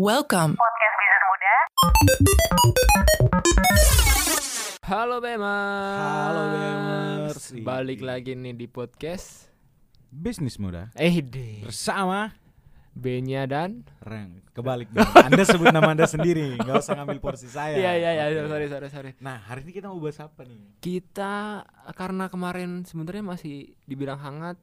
Welcome. Podcast Bisnis Muda. Halo Bemers. Halo, Bemers. Balik lagi nih di podcast. Bisnis muda Eh deh. bersama B-nya dan Reng. Kebalik dong. Anda sebut nama Anda sendiri, nggak usah ngambil porsi saya. Iya iya iya sorry sorry sorry. Nah, hari ini kita mau bahas apa nih? Kita karena kemarin sebenarnya masih dibilang hangat,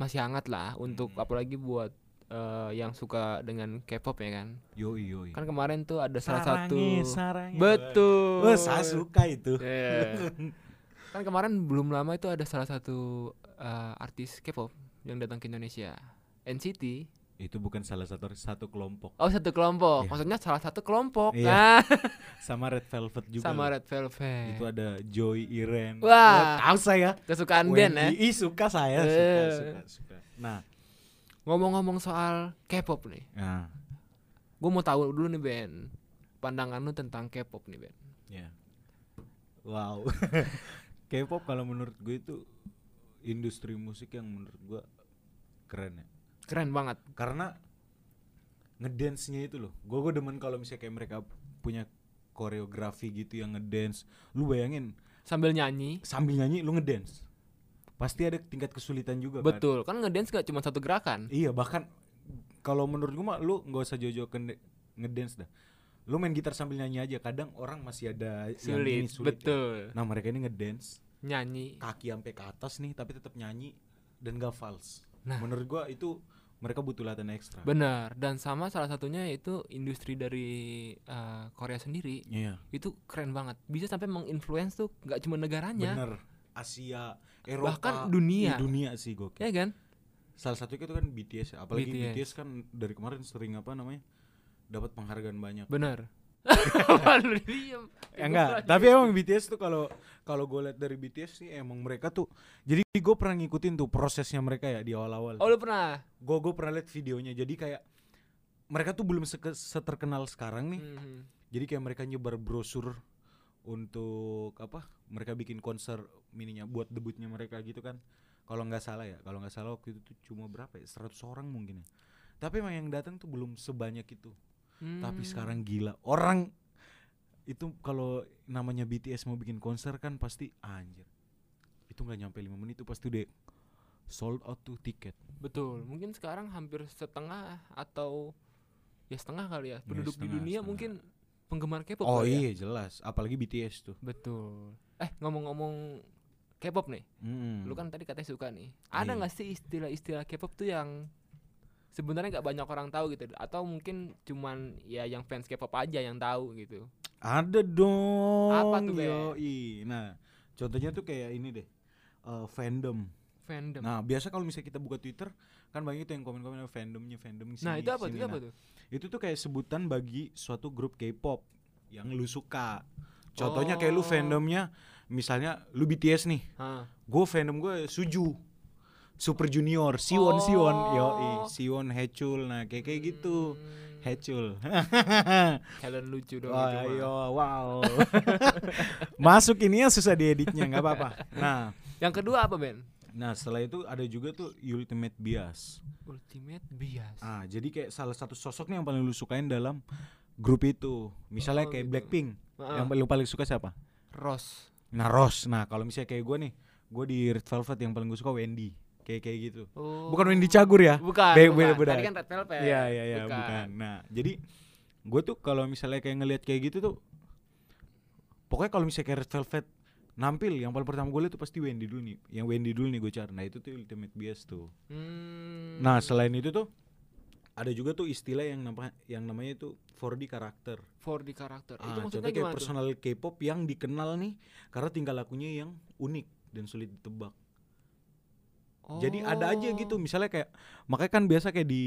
masih hangat lah untuk Hmm. apalagi buat eh, yang suka dengan K-pop ya kan. Yoi yoi. Kan kemarin tuh ada salah satu Sarangi, sarangi. Betul. Oh, saya suka itu. Iya. kan kemarin belum lama itu ada salah satu eh, artis K-pop yang datang ke Indonesia. NCT. Itu bukan salah satu satu kelompok Oh satu kelompok, Iya. maksudnya salah satu kelompok. Iya. Nah, sama Red Velvet juga. sama. Red Velvet. Itu ada Joy Iren. Wah. Oh, tahu saya. kesukaan band ya. Wendy. Ih, suka saya, suka, Eh. suka, suka. Nah, Ngomong-ngomong soal K-pop nih, nah, gue mau tahu dulu nih Ben, pandangan lu tentang K-pop nih Ben. Ya. Wow. K-pop kalau menurut gue itu industri musik yang menurut gue keren ya. Keren banget. Karena ngedance-nya itu loh. Gue gue demen kalau misalnya kayak mereka punya koreografi gitu yang ngedance. Lu bayangin Sambil nyanyi. sambil nyanyi lu ngedance. Pasti ada tingkat kesulitan juga kan. Betul, kan ngedance gak cuma satu gerakan. Iya, bahkan kalau menurut gue mah lu nggak usah jauh-jauh ke nge- ngedance dah. Lu main gitar sambil nyanyi aja. Kadang orang masih ada yang Sulit, ini sulit ya. betul. Nah mereka ini ngedance Nyanyi. kaki sampai ke atas nih tapi tetap nyanyi dan gak false. Nah. Menurut gua itu mereka butuh latihan ekstra. Benar, dan sama salah satunya itu industri dari eh, Korea sendiri. Iya. Itu keren banget. Bisa sampai menginfluence tuh gak cuma negaranya. Bener. Asia, Eropa, Bahkan dunia. Iya, dunia sih gokil. Ya kan? Salah satunya itu kan BTS ya. Apalagi BTS. BTS. kan dari kemarin sering apa namanya? dapat penghargaan banyak. Benar. Diem. Ya enggak, tapi emang BTS tuh kalau kalau gue lihat dari BTS sih emang mereka tuh jadi gue pernah ngikutin tuh prosesnya mereka ya di awal-awal. Oh lu pernah? Gue gue pernah lihat videonya. Jadi kayak mereka tuh belum seke- seterkenal sekarang nih. Mhm. Jadi kayak mereka nyebar brosur untuk apa? Mereka bikin konser mininya buat debutnya mereka gitu kan. Kalau nggak salah ya, kalau nggak salah waktu itu tuh cuma berapa ya? 100 orang mungkin ya. Tapi emang yang datang tuh belum sebanyak itu. Tapi Hmm. sekarang gila. Orang itu kalau namanya BTS mau bikin konser kan pasti anjir. Itu nggak nyampe 5 menit itu pasti udah sold out tuh tiket. Betul, mungkin sekarang hampir setengah atau ya setengah kali ya penduduk di setengah, dunia setengah. mungkin penggemar K-pop. Oh ya. iya jelas, apalagi BTS tuh. Betul. Eh ngomong-ngomong K-pop nih, Mm. lu kan tadi katanya suka nih. Ada Iya. nggak sih istilah-istilah K-pop tuh yang sebenarnya nggak banyak orang tahu gitu, atau mungkin cuman ya yang fans K-pop aja yang tahu gitu. Ada dong. Apa tuh, yoi. Nah, contohnya tuh kayak ini deh. eh, fandom. Fandom. Nah, biasa kalau misalnya kita buka Twitter, kan banyak tuh yang komen-komen fandomnya, fandom sini, Nah, itu apa sini. Itu apa Nah, tuh? Itu tuh kayak sebutan bagi suatu grup K-pop yang lu suka. Contohnya kayak Oh. lu fandomnya misalnya lu BTS nih. Gue fandom gue Suju. Super Junior, Siwon Siwon, yo Oh. Siwon Hechul, nah kayak kayak gitu, Hmm, Hechul. Talent lucu dong Wah, itu mah. ayo, wow. Masuk ini ya susah dieditnya, nggak apa-apa. Nah, Yang kedua apa Ben? Nah setelah itu ada juga tuh Ultimate Bias. Ultimate bias. Ah, jadi kayak salah satu sosok nih yang paling lu sukain dalam grup itu. Misalnya Oh, kayak gitu. Blackpink. Heeh. Yang lu paling suka siapa? Ross. Nah, Rose. Nah, kalau misalnya kayak gue nih, gue di Red Velvet yang paling gue suka Wendy. Kayak kayak gitu. Oh. Bukan Wendy Cagur ya? Bukan. Be- bukan. beda-. Tadi kan Red Velvet. Iya, iya, iya, bukan. Nah, jadi gue tuh kalau misalnya kayak ngelihat kayak gitu tuh pokoknya kalau misalnya kayak Red Velvet nampil yang paling pertama gue lihat tuh pasti Wendy dulu nih. Yang Wendy dulu nih gue cari. Nah itu tuh ultimate bias tuh. Hmm. nah selain itu tuh ada juga tuh istilah yang nama yang namanya itu 4D karakter for di karakter. itu ah, maksudnya contohnya kayak personal K-pop yang dikenal nih karena tingkah lakunya yang unik dan sulit ditebak Jadi ada aja gitu Oh. misalnya kayak makanya kan biasa kayak di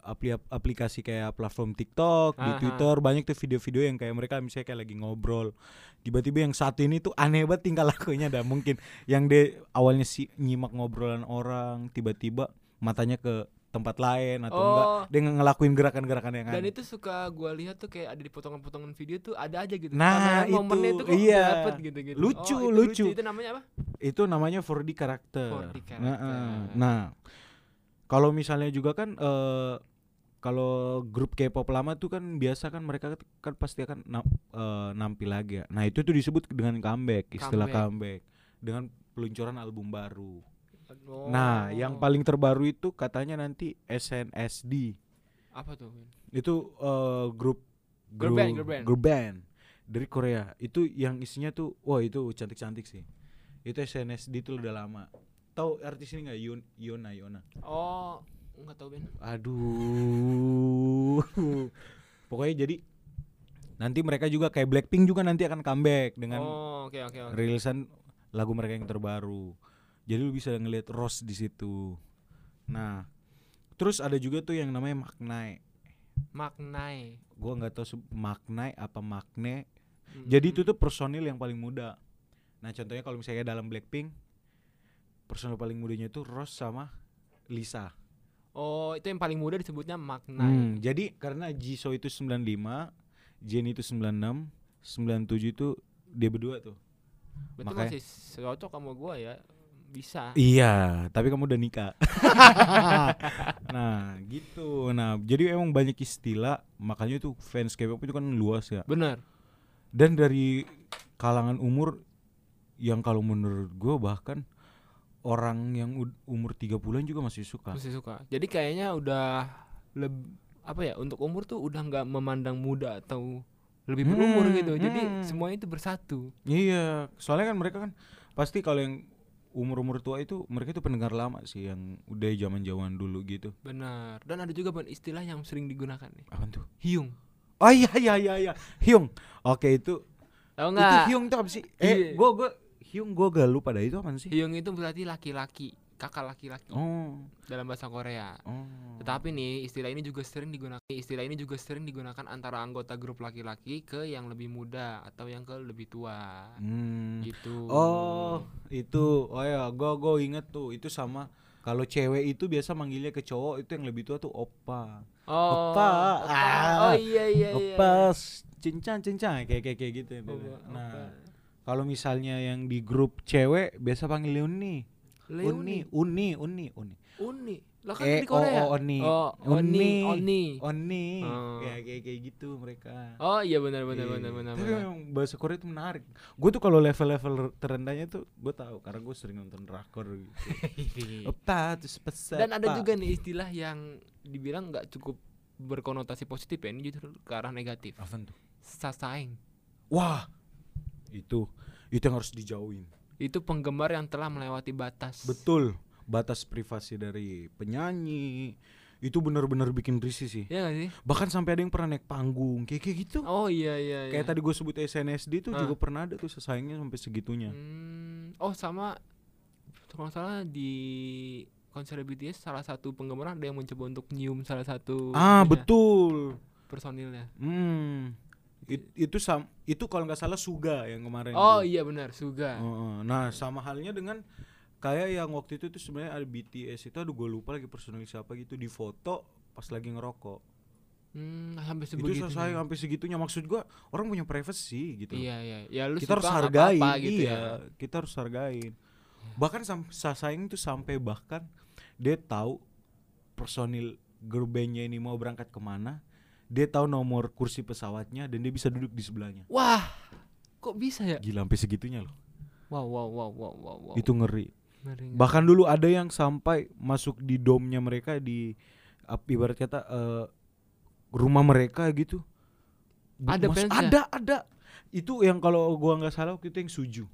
apli aplikasi kayak platform TikTok, di Aha. Twitter banyak tuh video-video yang kayak mereka misalnya kayak lagi ngobrol. Tiba-tiba yang satu ini tuh aneh banget tingkah lakunya dah mungkin yang dia awalnya si nyimak ngobrolan orang, tiba-tiba matanya ke tempat lain atau enggak Oh. dia nge- ngelakuin gerakan-gerakan yang Dan aneh. itu suka gua lihat tuh kayak ada di potongan-potongan video tuh ada aja gitu. Nah, Kamera momennya itu, tuh iya. dapet gitu-gitu. Lucu, Oh, itu lucu. Itu namanya apa? Itu namanya 4D karakter. 4D karakter. Nah. Nah, kalau misalnya juga kan eh kalau grup K-pop lama tuh kan biasa kan mereka kan pasti akan na- eh, nampil lagi ya. Nah, itu tuh disebut dengan comeback, istilah Comeback. comeback. Dengan peluncuran album baru. Oh. Nah, yang paling terbaru itu katanya nanti SNSD. apa tuh? Itu eh, grup band, girl band. grup band dari Korea. Itu yang isinya tuh wah itu cantik-cantik sih. Itu SNSD itu udah lama. Tahu artis ini nggak Yon Yona Yona? oh nggak tahu Ben Aduh. Pokoknya jadi nanti mereka juga kayak Blackpink juga nanti akan comeback dengan oh oke oke oke rilisan lagu mereka yang terbaru. Jadi lu bisa ngelihat Rose di situ. Nah, terus ada juga tuh yang namanya Maknai. maknai Gua nggak tahu Maknai apa Makne. Mm, Jadi itu tuh personil yang paling muda. Nah, contohnya kalau misalnya dalam Blackpink personil paling mudanya itu Rose sama Lisa. oh itu yang paling muda disebutnya maknai Hmm, jadi karena Jisoo itu 95, Jennie itu 96, 97 itu dia berdua tuh. berarti makanya- masih cocok sama gua ya bisa Iya, tapi kamu udah nikah. nah, gitu. Nah, jadi emang banyak istilah, makanya tuh fans K-pop itu kan luas ya. bener Dan dari kalangan umur yang kalau menurut gua bahkan orang yang umur 30-an juga masih suka. masih suka jadi kayaknya udah leb apa ya untuk umur tuh udah nggak memandang muda atau lebih berumur Hmm, gitu jadi hmm. semuanya itu bersatu Iya, soalnya kan mereka kan pasti kalau yang umur-umur tua itu mereka itu pendengar lama sih yang udah zaman-zaman dulu gitu. benar dan ada juga istilah yang sering digunakan nih Apa tuh? hiung Oh iya iya iya iya. Hyung. Oke, itu tahu itu Hyung itu apa sih? Iya. Eh, gua gua Hyung gua gak lupa dah itu apa sih? hiung itu berarti laki-laki kakak laki-laki Oh. dalam bahasa Korea Oh. Tetapi nih istilah ini juga sering digunakan istilah ini juga sering digunakan antara anggota grup laki-laki ke yang lebih muda atau yang ke lebih tua. Hmm. Gitu. Oh, itu. Oh ya, gua gua inget tuh. Itu sama kalau cewek itu biasa manggilnya ke cowok itu yang lebih tua tuh opa. Oh. Opa. opa. Ah. Oh iya iya iya. Opa, cincang cincang kayak kayak kayak gitu. itu. Opa, Nah, opa. Kalau misalnya yang di grup cewek biasa panggil Uni. Leoni. Uni, Uni, Uni. Uni. Lah kan Eh, di Korea. oh, oh, Oni. Oh, Oni. Oni. Oni. Oh. Kayak kayak kayak gitu mereka. Oh iya benar benar Iya. benar benar. Tapi memang bahasa Korea itu menarik. Gue tuh kalau level-level terendahnya tuh gue tahu karena gue sering nonton drakor gitu. Peset. Dan ada juga nih istilah yang dibilang nggak cukup berkonotasi positif ya ini justru ke arah negatif. Apa tuh? Sasaeng. Wah, itu itu yang harus dijauhin. Itu penggemar yang telah melewati batas. Betul. Batas privasi dari penyanyi itu benar-benar bikin risih sih. Iya gak sih? Bahkan sampai ada yang pernah naik panggung kayak kayak gitu. Oh iya iya iya. Kayak tadi gue sebut SNSD itu Ah. juga pernah ada tuh sayangnya sampai segitunya. Hmm, oh sama kalau salah di konser BTS salah satu penggemar ada yang mencoba untuk nyium salah satu ah itunya, betul. personilnya. Hmm. It- itu sam itu kalau nggak salah Suga yang kemarin. Oh tuh. iya benar, Suga. Heeh. Nah sama halnya dengan kayak yang waktu itu tuh sebenarnya ada BTS itu aduh gue lupa lagi personil siapa gitu di foto pas lagi ngerokok. Hmm, sampai itu sebegitunya. saya sampai segitunya maksud gua orang punya privacy gitu. Iya iya. Ya lu kita harus hargai apa-apa gitu iya, ya. kita harus hargain. Bahkan sam Sasaeng tuh sampai bahkan dia tahu personil girl bandnya ini mau berangkat ke mana, dia tahu nomor kursi pesawatnya dan dia bisa duduk di sebelahnya. Wah, kok bisa ya? Gila sampai segitunya loh. Wow wow wow wow wow. wow. Itu ngeri. Ngeri. Bahkan dulu ada yang sampai masuk di domnya mereka di ibarat kata eh, rumah mereka gitu. Ada mas- ada ada. Itu yang kalau gua nggak salah waktu itu yang suju.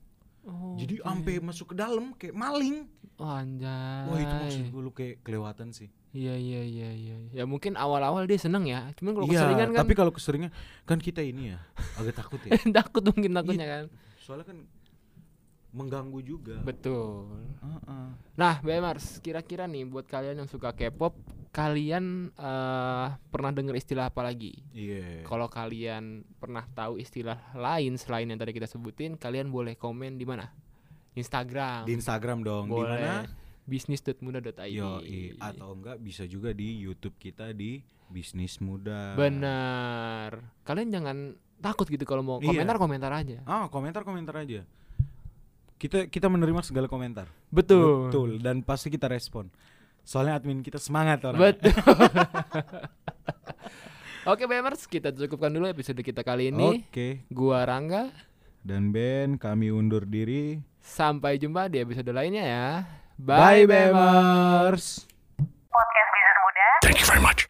Oh, Jadi sampai masuk ke dalam kayak maling. Oh, anjay. Wah itu maksud gue lu kayak kelewatan sih. Iya iya iya iya. Ya mungkin awal-awal dia seneng ya. Cuman kalau Iya, keseringan kan tapi kalau keseringan kan kita ini ya agak takut ya. takut mungkin takutnya kan. Soalnya kan mengganggu juga. Betul. Heeh. Nah, Bemars, kira-kira nih buat kalian yang suka K-pop, kalian eh, pernah dengar istilah apa lagi? Iya. Kalau kalian pernah tahu istilah lain selain yang tadi kita sebutin, kalian boleh komen di mana? Instagram. Di Instagram dong. Di boleh. mana? bisnis.muda.id. Atau enggak bisa juga di YouTube kita di Bisnis Muda. Benar. Kalian jangan takut gitu kalau mau Iya. komentar-komentar aja. Ah, komentar-komentar aja. Kita kita menerima segala komentar. Betul. Betul dan pasti kita respon. Soalnya admin kita semangat orang. Betul. Oke Bemers, kita cukupkan dulu episode kita kali ini. Oke. Gua Rangga, Dan Ben, kami undur diri. Sampai jumpa di episode lainnya ya. Bye, Bye Bemers. Podcast Bizar Muda. Thank you very much.